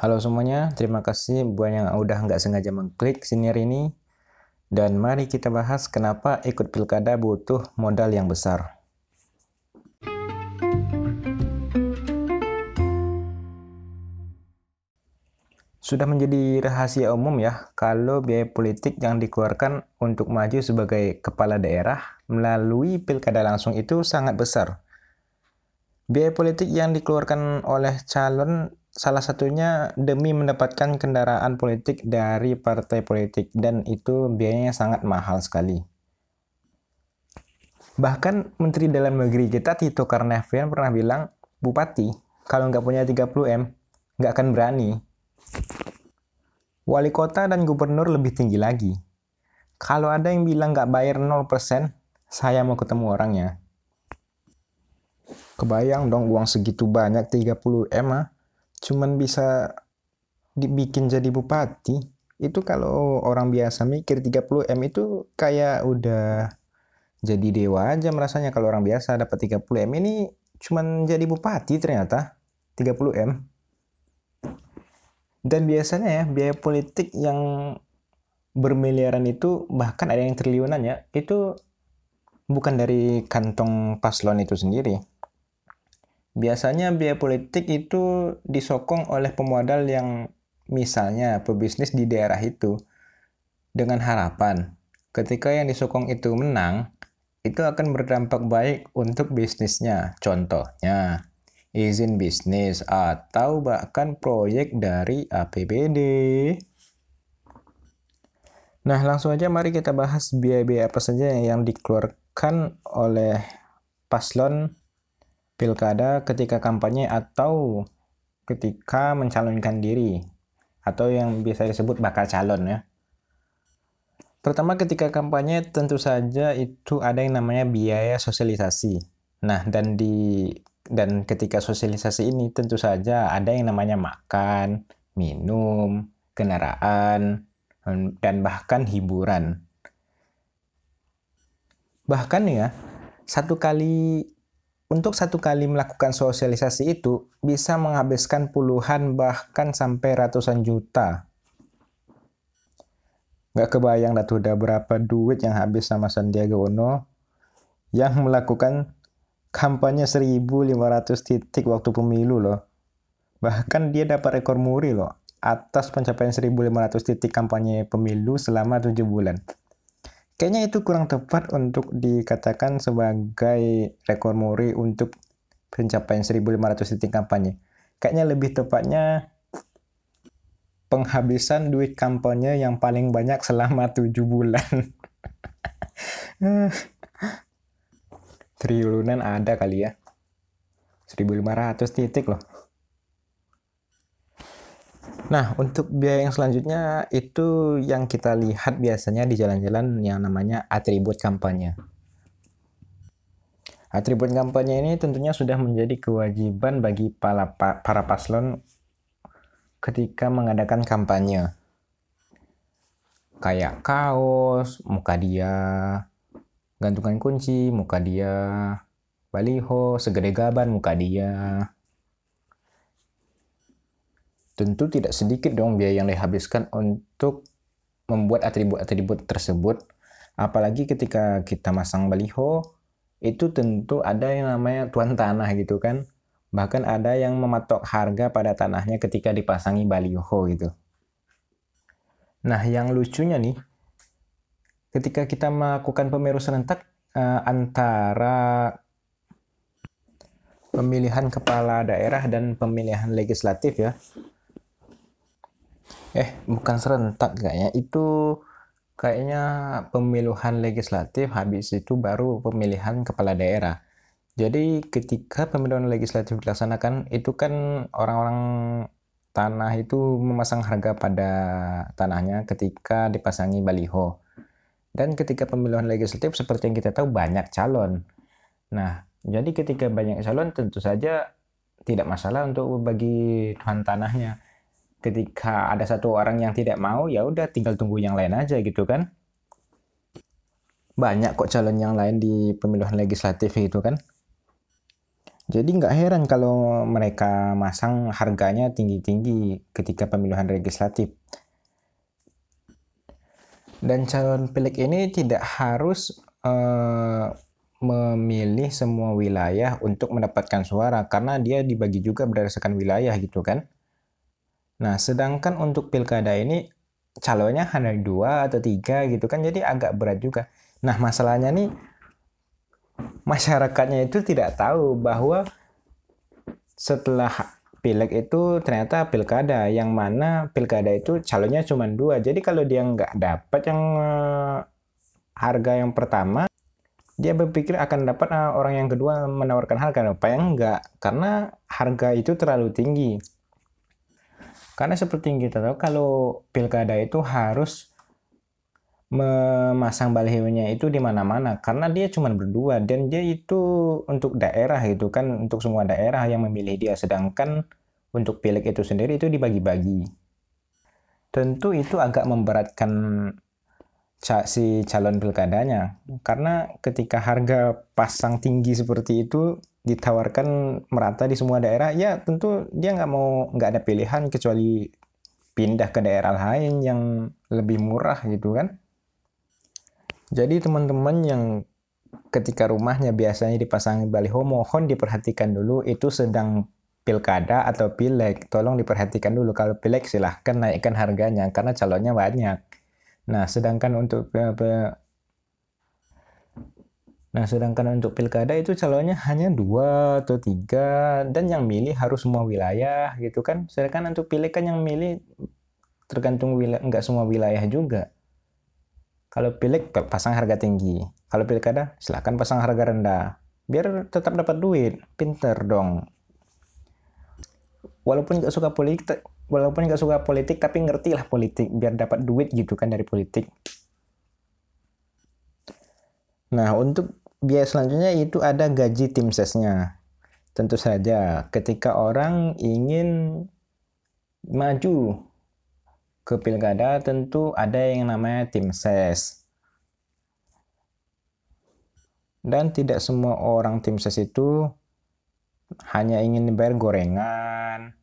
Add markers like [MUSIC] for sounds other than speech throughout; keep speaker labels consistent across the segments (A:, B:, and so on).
A: Halo semuanya, terima kasih buat yang udah nggak sengaja mengklik siniar ini. Dan mari kita bahas kenapa ikut pilkada butuh modal yang besar. Sudah menjadi rahasia umum ya, kalau biaya politik yang dikeluarkan untuk maju sebagai kepala daerah melalui pilkada langsung itu sangat besar. Biaya politik yang dikeluarkan oleh calon salah satunya demi mendapatkan kendaraan politik dari partai politik dan itu biayanya sangat mahal sekali. Bahkan Menteri Dalam Negeri kita Tito Karnavian pernah bilang, Bupati, kalau nggak punya 30M, nggak akan berani. Wali kota dan gubernur lebih tinggi lagi. Kalau ada yang bilang nggak bayar 0%, saya mau ketemu orangnya. Kebayang dong uang segitu banyak 30M ah, cuman bisa dibikin jadi bupati. Itu kalau orang biasa mikir 30M itu kayak udah jadi dewa aja merasanya kalau orang biasa dapat 30M ini cuman jadi bupati ternyata 30M. Dan biasanya ya biaya politik yang bermiliaran itu bahkan ada yang triliunan ya itu bukan dari kantong paslon itu sendiri. Biasanya biaya politik itu disokong oleh pemodal yang misalnya pebisnis di daerah itu dengan harapan ketika yang disokong itu menang itu akan berdampak baik untuk bisnisnya. Contohnya, izin bisnis, atau bahkan proyek dari APBD. Nah, langsung aja mari kita bahas biaya-biaya apa saja yang dikeluarkan oleh paslon pilkada ketika kampanye atau ketika mencalonkan diri atau yang biasa disebut bakal calon ya. Pertama ketika kampanye tentu saja itu ada yang namanya biaya sosialisasi. Nah, dan di dan ketika sosialisasi ini tentu saja ada yang namanya makan, minum, kendaraan, dan bahkan hiburan. Bahkan ya, satu kali untuk satu kali melakukan sosialisasi itu bisa menghabiskan puluhan bahkan sampai ratusan juta. Gak kebayang dah tuh udah berapa duit yang habis sama Sandiaga Uno yang melakukan kampanye 1500 titik waktu pemilu loh. Bahkan dia dapat rekor muri loh atas pencapaian 1500 titik kampanye pemilu selama 7 bulan. Kayaknya itu kurang tepat untuk dikatakan sebagai rekor muri untuk pencapaian 1500 titik kampanye. Kayaknya lebih tepatnya penghabisan duit kampanye yang paling banyak selama 7 bulan. [LAUGHS] triliunan ada kali ya 1500 titik loh Nah, untuk biaya yang selanjutnya itu yang kita lihat biasanya di jalan-jalan yang namanya atribut kampanye. Atribut kampanye ini tentunya sudah menjadi kewajiban bagi para, para paslon ketika mengadakan kampanye. Kayak kaos, muka dia, gantungan kunci, muka dia, baliho, segede gaban, muka dia. Tentu tidak sedikit dong biaya yang dihabiskan untuk membuat atribut-atribut tersebut. Apalagi ketika kita masang baliho, itu tentu ada yang namanya tuan tanah gitu kan. Bahkan ada yang mematok harga pada tanahnya ketika dipasangi baliho gitu. Nah, yang lucunya nih, ketika kita melakukan pemilu serentak uh, antara pemilihan kepala daerah dan pemilihan legislatif ya. Eh, bukan serentak kayaknya. Itu kayaknya pemilihan legislatif habis itu baru pemilihan kepala daerah. Jadi ketika pemilihan legislatif dilaksanakan itu kan orang-orang tanah itu memasang harga pada tanahnya ketika dipasangi baliho. Dan ketika pemilihan legislatif seperti yang kita tahu banyak calon. Nah, jadi ketika banyak calon tentu saja tidak masalah untuk bagi tuan tanahnya. Ketika ada satu orang yang tidak mau, ya udah tinggal tunggu yang lain aja gitu kan. Banyak kok calon yang lain di pemilihan legislatif itu kan. Jadi nggak heran kalau mereka masang harganya tinggi-tinggi ketika pemilihan legislatif. Dan calon pilek ini tidak harus uh, memilih semua wilayah untuk mendapatkan suara karena dia dibagi juga berdasarkan wilayah gitu kan. Nah, sedangkan untuk pilkada ini calonnya hanya dua atau tiga gitu kan, jadi agak berat juga. Nah, masalahnya nih masyarakatnya itu tidak tahu bahwa setelah pileg itu ternyata pilkada yang mana pilkada itu calonnya cuma dua. Jadi kalau dia nggak dapat yang uh, harga yang pertama dia berpikir akan dapat uh, orang yang kedua menawarkan harga. Apa yang enggak karena harga itu terlalu tinggi karena seperti yang kita tahu kalau pilkada itu harus memasang balihonya itu di mana-mana karena dia cuma berdua dan dia itu untuk daerah itu kan untuk semua daerah yang memilih dia. Sedangkan untuk pileg itu sendiri itu dibagi-bagi. Tentu itu agak memberatkan si calon pilkadanya. Karena ketika harga pasang tinggi seperti itu ditawarkan merata di semua daerah ya tentu dia nggak mau nggak ada pilihan kecuali pindah ke daerah lain yang lebih murah gitu kan. Jadi teman-teman yang ketika rumahnya biasanya dipasangi baliho mohon diperhatikan dulu itu sedang pilkada atau pileg. Tolong diperhatikan dulu kalau pileg silahkan naikkan harganya karena calonnya banyak. Nah, sedangkan untuk Nah, sedangkan untuk pilkada itu calonnya hanya dua atau tiga dan yang milih harus semua wilayah gitu kan. Sedangkan untuk pilih kan yang milih tergantung wilayah, nggak semua wilayah juga. Kalau pilih pasang harga tinggi, kalau pilkada silahkan pasang harga rendah, biar tetap dapat duit, pinter dong. Walaupun nggak suka politik, walaupun nggak suka politik tapi ngerti lah politik biar dapat duit gitu kan dari politik nah untuk biaya selanjutnya itu ada gaji tim sesnya. Tentu saja ketika orang ingin maju ke pilkada tentu ada yang namanya tim ses. Dan tidak semua orang tim ses itu hanya ingin dibayar gorengan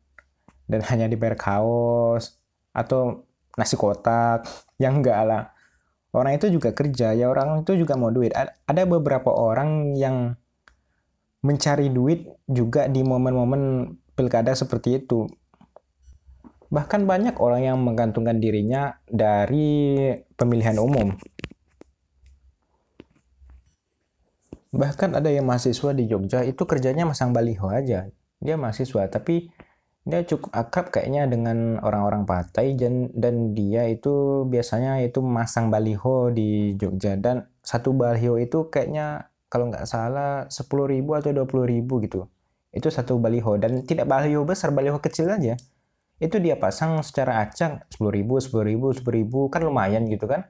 A: dan hanya dibayar kaos atau nasi kotak yang enggak lah orang itu juga kerja ya orang itu juga mau duit. Ada beberapa orang yang mencari duit juga di momen-momen pilkada seperti itu. Bahkan banyak orang yang menggantungkan dirinya dari pemilihan umum. Bahkan ada yang mahasiswa di Jogja itu kerjanya masang baliho aja. Dia mahasiswa tapi dia cukup akrab kayaknya dengan orang-orang Patai dan dan dia itu biasanya itu masang baliho di Jogja dan satu baliho itu kayaknya kalau nggak salah 10.000 atau 20.000 gitu. Itu satu baliho dan tidak baliho besar, baliho kecil aja. Itu dia pasang secara acak 10.000, 10.000, 10.000 kan lumayan gitu kan.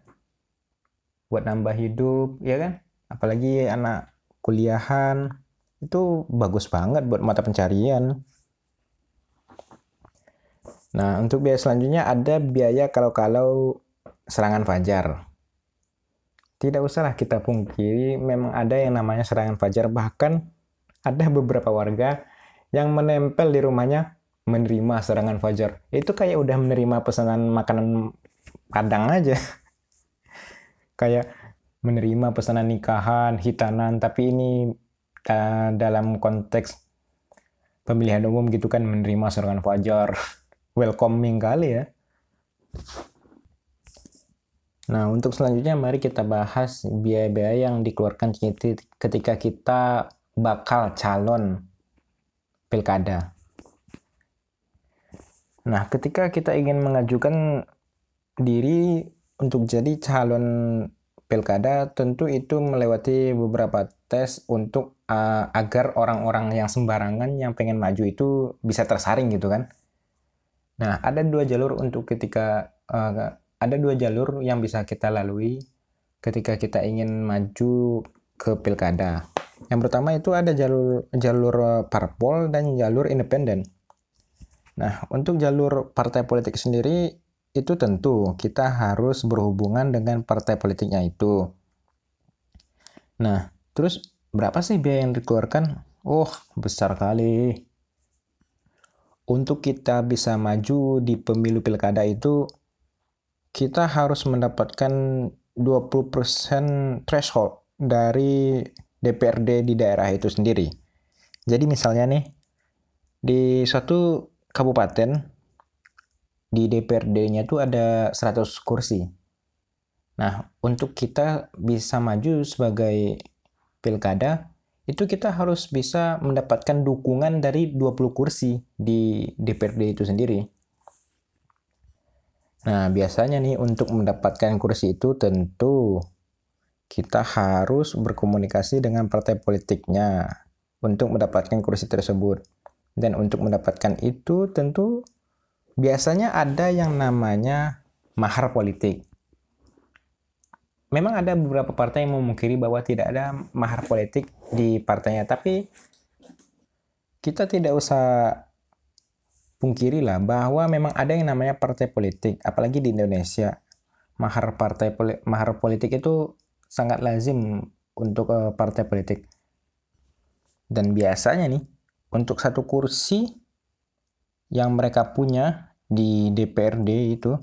A: Buat nambah hidup, ya kan? Apalagi anak kuliahan itu bagus banget buat mata pencarian. Nah, untuk biaya selanjutnya ada biaya kalau-kalau serangan fajar. Tidak usahlah kita pungkiri, memang ada yang namanya serangan fajar. Bahkan ada beberapa warga yang menempel di rumahnya menerima serangan fajar. Itu kayak udah menerima pesanan makanan padang aja. [LAUGHS] kayak menerima pesanan nikahan, hitanan, tapi ini uh, dalam konteks pemilihan umum gitu kan menerima serangan fajar. [LAUGHS] welcoming kali ya. Nah, untuk selanjutnya mari kita bahas biaya-biaya yang dikeluarkan ketika kita bakal calon pilkada. Nah, ketika kita ingin mengajukan diri untuk jadi calon pilkada, tentu itu melewati beberapa tes untuk uh, agar orang-orang yang sembarangan yang pengen maju itu bisa tersaring gitu kan. Nah, ada dua jalur untuk ketika uh, ada dua jalur yang bisa kita lalui ketika kita ingin maju ke pilkada. Yang pertama itu ada jalur jalur eh, parpol dan jalur independen. Nah, untuk jalur partai politik sendiri itu tentu kita harus berhubungan dengan partai politiknya itu. Nah, terus berapa sih biaya yang dikeluarkan? Oh, besar kali. Untuk kita bisa maju di pemilu pilkada itu, kita harus mendapatkan 20% threshold dari DPRD di daerah itu sendiri. Jadi misalnya nih, di suatu kabupaten, di DPRD-nya itu ada 100 kursi. Nah, untuk kita bisa maju sebagai pilkada, itu kita harus bisa mendapatkan dukungan dari 20 kursi di DPRD itu sendiri. Nah, biasanya nih untuk mendapatkan kursi itu tentu kita harus berkomunikasi dengan partai politiknya untuk mendapatkan kursi tersebut. Dan untuk mendapatkan itu tentu biasanya ada yang namanya mahar politik memang ada beberapa partai yang memungkiri bahwa tidak ada mahar politik di partainya, tapi kita tidak usah pungkiri lah bahwa memang ada yang namanya partai politik, apalagi di Indonesia. Mahar partai mahar politik itu sangat lazim untuk uh, partai politik. Dan biasanya nih, untuk satu kursi yang mereka punya di DPRD itu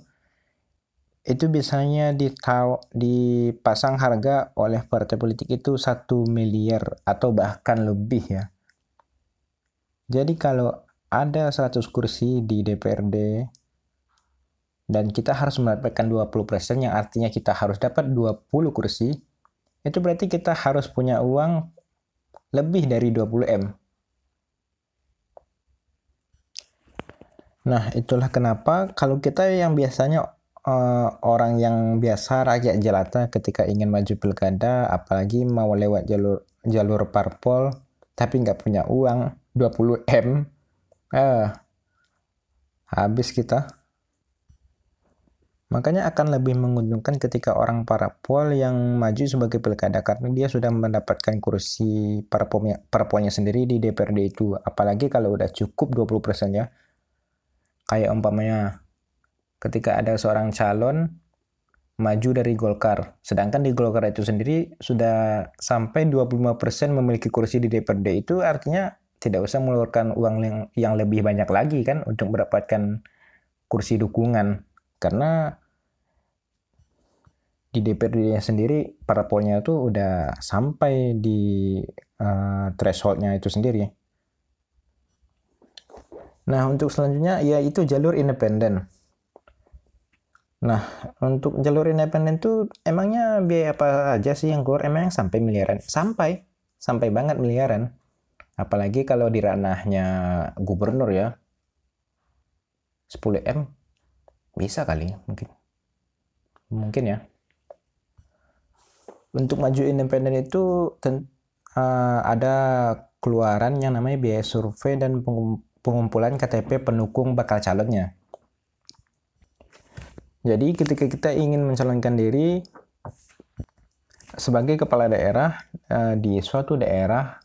A: itu biasanya dipasang harga oleh partai politik itu satu miliar atau bahkan lebih ya. Jadi kalau ada 100 kursi di DPRD dan kita harus mendapatkan 20% yang artinya kita harus dapat 20 kursi, itu berarti kita harus punya uang lebih dari 20 M. Nah, itulah kenapa kalau kita yang biasanya uh, orang yang biasa rakyat jelata ketika ingin maju pilkada apalagi mau lewat jalur jalur parpol tapi nggak punya uang 20 m. Eh habis kita. Makanya akan lebih menguntungkan ketika orang parpol yang maju sebagai pilkada karena dia sudah mendapatkan kursi parpolnya, parpolnya sendiri di DPRD itu. Apalagi kalau udah cukup 20% ya. Kayak umpamanya ketika ada seorang calon maju dari Golkar. Sedangkan di Golkar itu sendiri sudah sampai 25% memiliki kursi di DPRD itu artinya tidak usah mengeluarkan uang yang, yang lebih banyak lagi kan untuk mendapatkan kursi dukungan. Karena di DPRD sendiri parpolnya itu udah sampai di uh, thresholdnya itu sendiri. Nah untuk selanjutnya ya itu jalur independen. Nah, untuk jalur independen tuh emangnya biaya apa aja sih yang keluar? Emang sampai miliaran? Sampai, sampai banget miliaran. Apalagi kalau di ranahnya gubernur ya. 10 M bisa kali mungkin. Mungkin ya. Untuk maju independen itu uh, ada keluaran yang namanya biaya survei dan pengumpulan KTP pendukung bakal calonnya. Jadi ketika kita ingin mencalonkan diri sebagai kepala daerah uh, di suatu daerah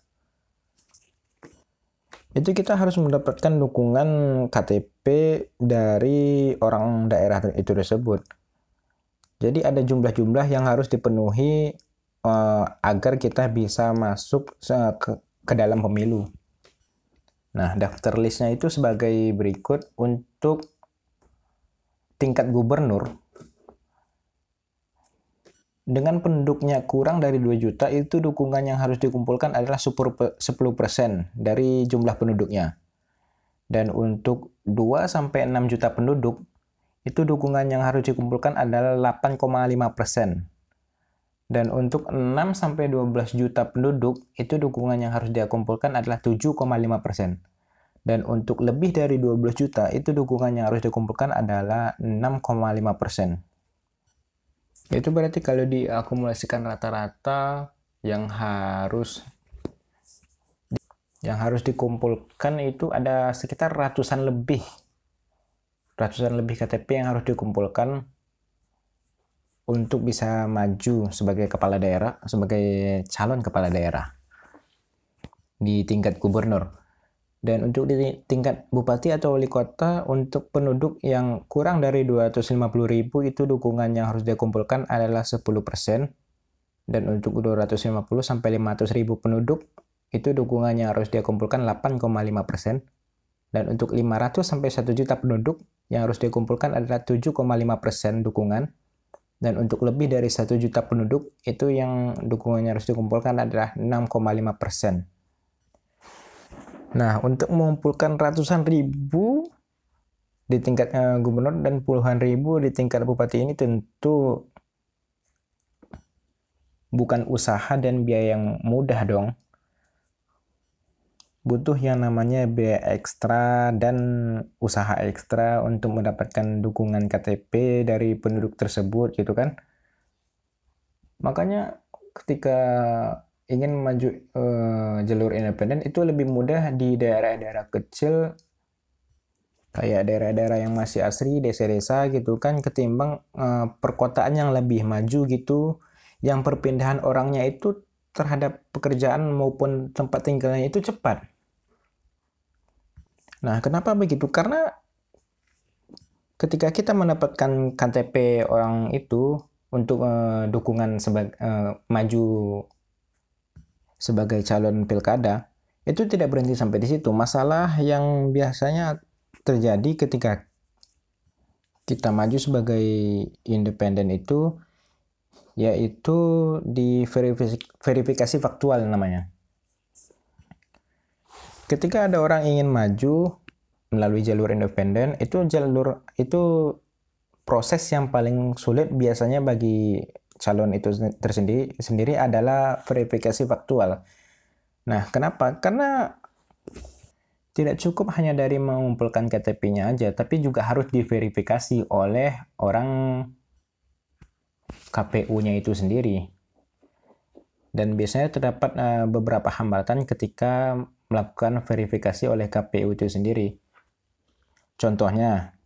A: itu kita harus mendapatkan dukungan KTP dari orang daerah itu tersebut. Jadi ada jumlah-jumlah yang harus dipenuhi uh, agar kita bisa masuk ke, ke dalam pemilu. Nah, daftar listnya itu sebagai berikut untuk tingkat gubernur dengan penduduknya kurang dari 2 juta itu dukungan yang harus dikumpulkan adalah 10% dari jumlah penduduknya. Dan untuk 2 sampai 6 juta penduduk itu dukungan yang harus dikumpulkan adalah 8,5%. Dan untuk 6 sampai 12 juta penduduk itu dukungan yang harus dikumpulkan adalah 7,5%. Dan untuk lebih dari 12 juta, itu dukungan yang harus dikumpulkan adalah 6,5 persen. Itu berarti kalau diakumulasikan rata-rata yang harus yang harus dikumpulkan itu ada sekitar ratusan lebih ratusan lebih KTP yang harus dikumpulkan untuk bisa maju sebagai kepala daerah, sebagai calon kepala daerah di tingkat gubernur. Dan untuk di tingkat bupati atau wali kota, untuk penduduk yang kurang dari 250 ribu itu dukungan yang harus dikumpulkan adalah 10%. Dan untuk 250 sampai 500 ribu penduduk itu dukungannya harus dia kumpulkan 8,5 persen. Dan untuk 500 sampai 1 juta penduduk yang harus dikumpulkan adalah 7,5 persen dukungan. Dan untuk lebih dari 1 juta penduduk itu yang dukungannya harus dikumpulkan adalah 6,5 persen. Nah, untuk mengumpulkan ratusan ribu di tingkat uh, gubernur dan puluhan ribu di tingkat bupati ini tentu bukan usaha dan biaya yang mudah dong. Butuh yang namanya biaya ekstra dan usaha ekstra untuk mendapatkan dukungan KTP dari penduduk tersebut gitu kan. Makanya ketika ingin maju uh, jalur independen itu lebih mudah di daerah-daerah kecil kayak daerah-daerah yang masih asri desa-desa gitu kan ketimbang uh, perkotaan yang lebih maju gitu yang perpindahan orangnya itu terhadap pekerjaan maupun tempat tinggalnya itu cepat. Nah, kenapa begitu? Karena ketika kita mendapatkan KTP orang itu untuk uh, dukungan sebagai uh, maju sebagai calon pilkada, itu tidak berhenti sampai di situ. Masalah yang biasanya terjadi ketika kita maju sebagai independen itu yaitu di verifikasi, faktual namanya. Ketika ada orang ingin maju melalui jalur independen, itu jalur itu proses yang paling sulit biasanya bagi calon itu tersendiri sendiri adalah verifikasi faktual. Nah, kenapa? Karena tidak cukup hanya dari mengumpulkan KTP-nya aja, tapi juga harus diverifikasi oleh orang KPU-nya itu sendiri. Dan biasanya terdapat uh, beberapa hambatan ketika melakukan verifikasi oleh KPU itu sendiri. Contohnya,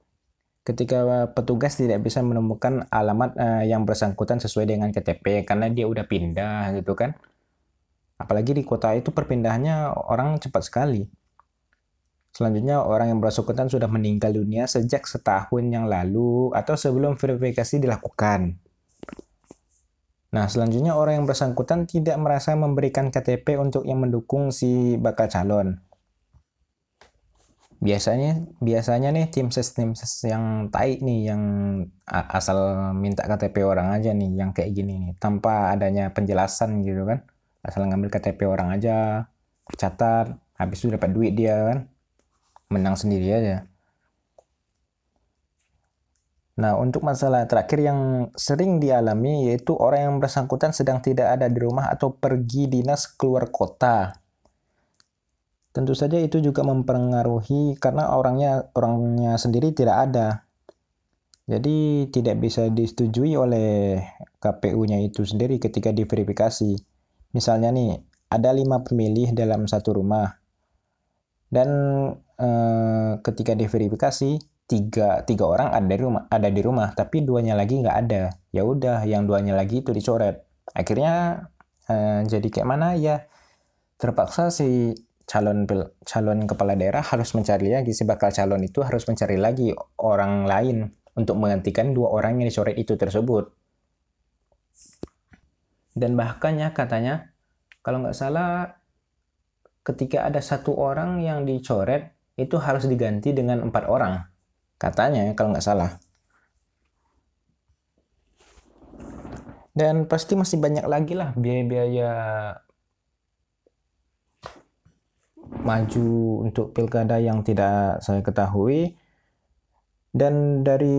A: ketika petugas tidak bisa menemukan alamat uh, yang bersangkutan sesuai dengan KTP karena dia udah pindah gitu kan. Apalagi di kota itu perpindahannya orang cepat sekali. Selanjutnya, orang yang bersangkutan sudah meninggal dunia sejak setahun yang lalu atau sebelum verifikasi dilakukan. Nah, selanjutnya orang yang bersangkutan tidak merasa memberikan KTP untuk yang mendukung si bakal calon. Biasanya biasanya nih tim ses tim ses yang tai nih yang asal minta KTP orang aja nih yang kayak gini nih tanpa adanya penjelasan gitu kan. Asal ngambil KTP orang aja, catat, habis itu dapat duit dia kan. Menang sendiri aja. Nah, untuk masalah terakhir yang sering dialami yaitu orang yang bersangkutan sedang tidak ada di rumah atau pergi dinas keluar kota. Tentu saja itu juga mempengaruhi karena orangnya orangnya sendiri tidak ada. Jadi tidak bisa disetujui oleh KPU-nya itu sendiri ketika diverifikasi. Misalnya nih, ada lima pemilih dalam satu rumah. Dan eh, ketika diverifikasi, tiga tiga orang ada di rumah ada di rumah tapi duanya lagi nggak ada ya udah yang duanya lagi itu dicoret akhirnya eh, jadi kayak mana ya terpaksa si calon calon kepala daerah harus mencari lagi si bakal calon itu harus mencari lagi orang lain untuk menggantikan dua orang yang dicoret itu tersebut dan bahkan ya katanya kalau nggak salah ketika ada satu orang yang dicoret itu harus diganti dengan empat orang Katanya kalau nggak salah. Dan pasti masih banyak lagi lah biaya-biaya maju untuk pilkada yang tidak saya ketahui. Dan dari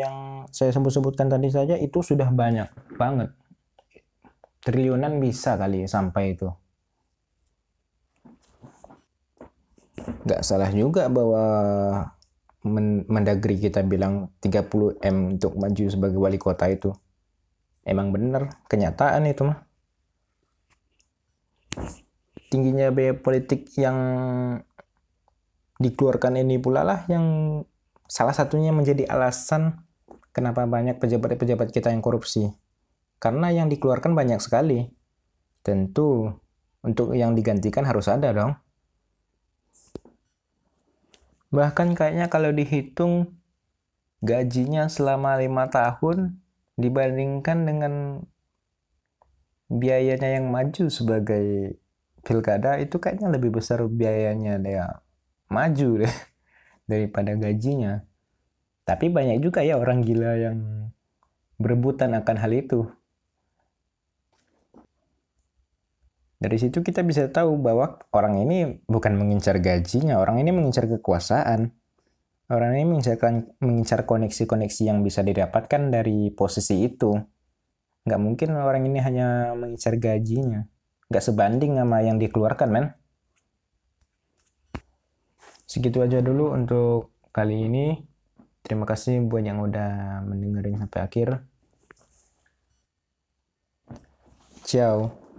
A: yang saya sebut-sebutkan tadi saja itu sudah banyak banget. Triliunan bisa kali sampai itu. Nggak salah juga bahwa Mendagri kita bilang 30 M untuk maju sebagai wali kota itu. Emang bener, kenyataan itu mah. Tingginya biaya politik yang dikeluarkan ini pula lah yang salah satunya menjadi alasan kenapa banyak pejabat-pejabat kita yang korupsi. Karena yang dikeluarkan banyak sekali. Tentu untuk yang digantikan harus ada dong. Bahkan kayaknya kalau dihitung gajinya selama lima tahun dibandingkan dengan biayanya yang maju sebagai pilkada itu kayaknya lebih besar biayanya dia maju deh [LAUGHS] daripada gajinya. Tapi banyak juga ya orang gila yang berebutan akan hal itu. Dari situ kita bisa tahu bahwa orang ini bukan mengincar gajinya, orang ini mengincar kekuasaan. Orang ini mengincar, mengincar koneksi-koneksi yang bisa didapatkan dari posisi itu. Nggak mungkin orang ini hanya mengincar gajinya. Nggak sebanding sama yang dikeluarkan, men. Segitu aja dulu untuk kali ini. Terima kasih buat yang udah mendengarin sampai akhir. Ciao.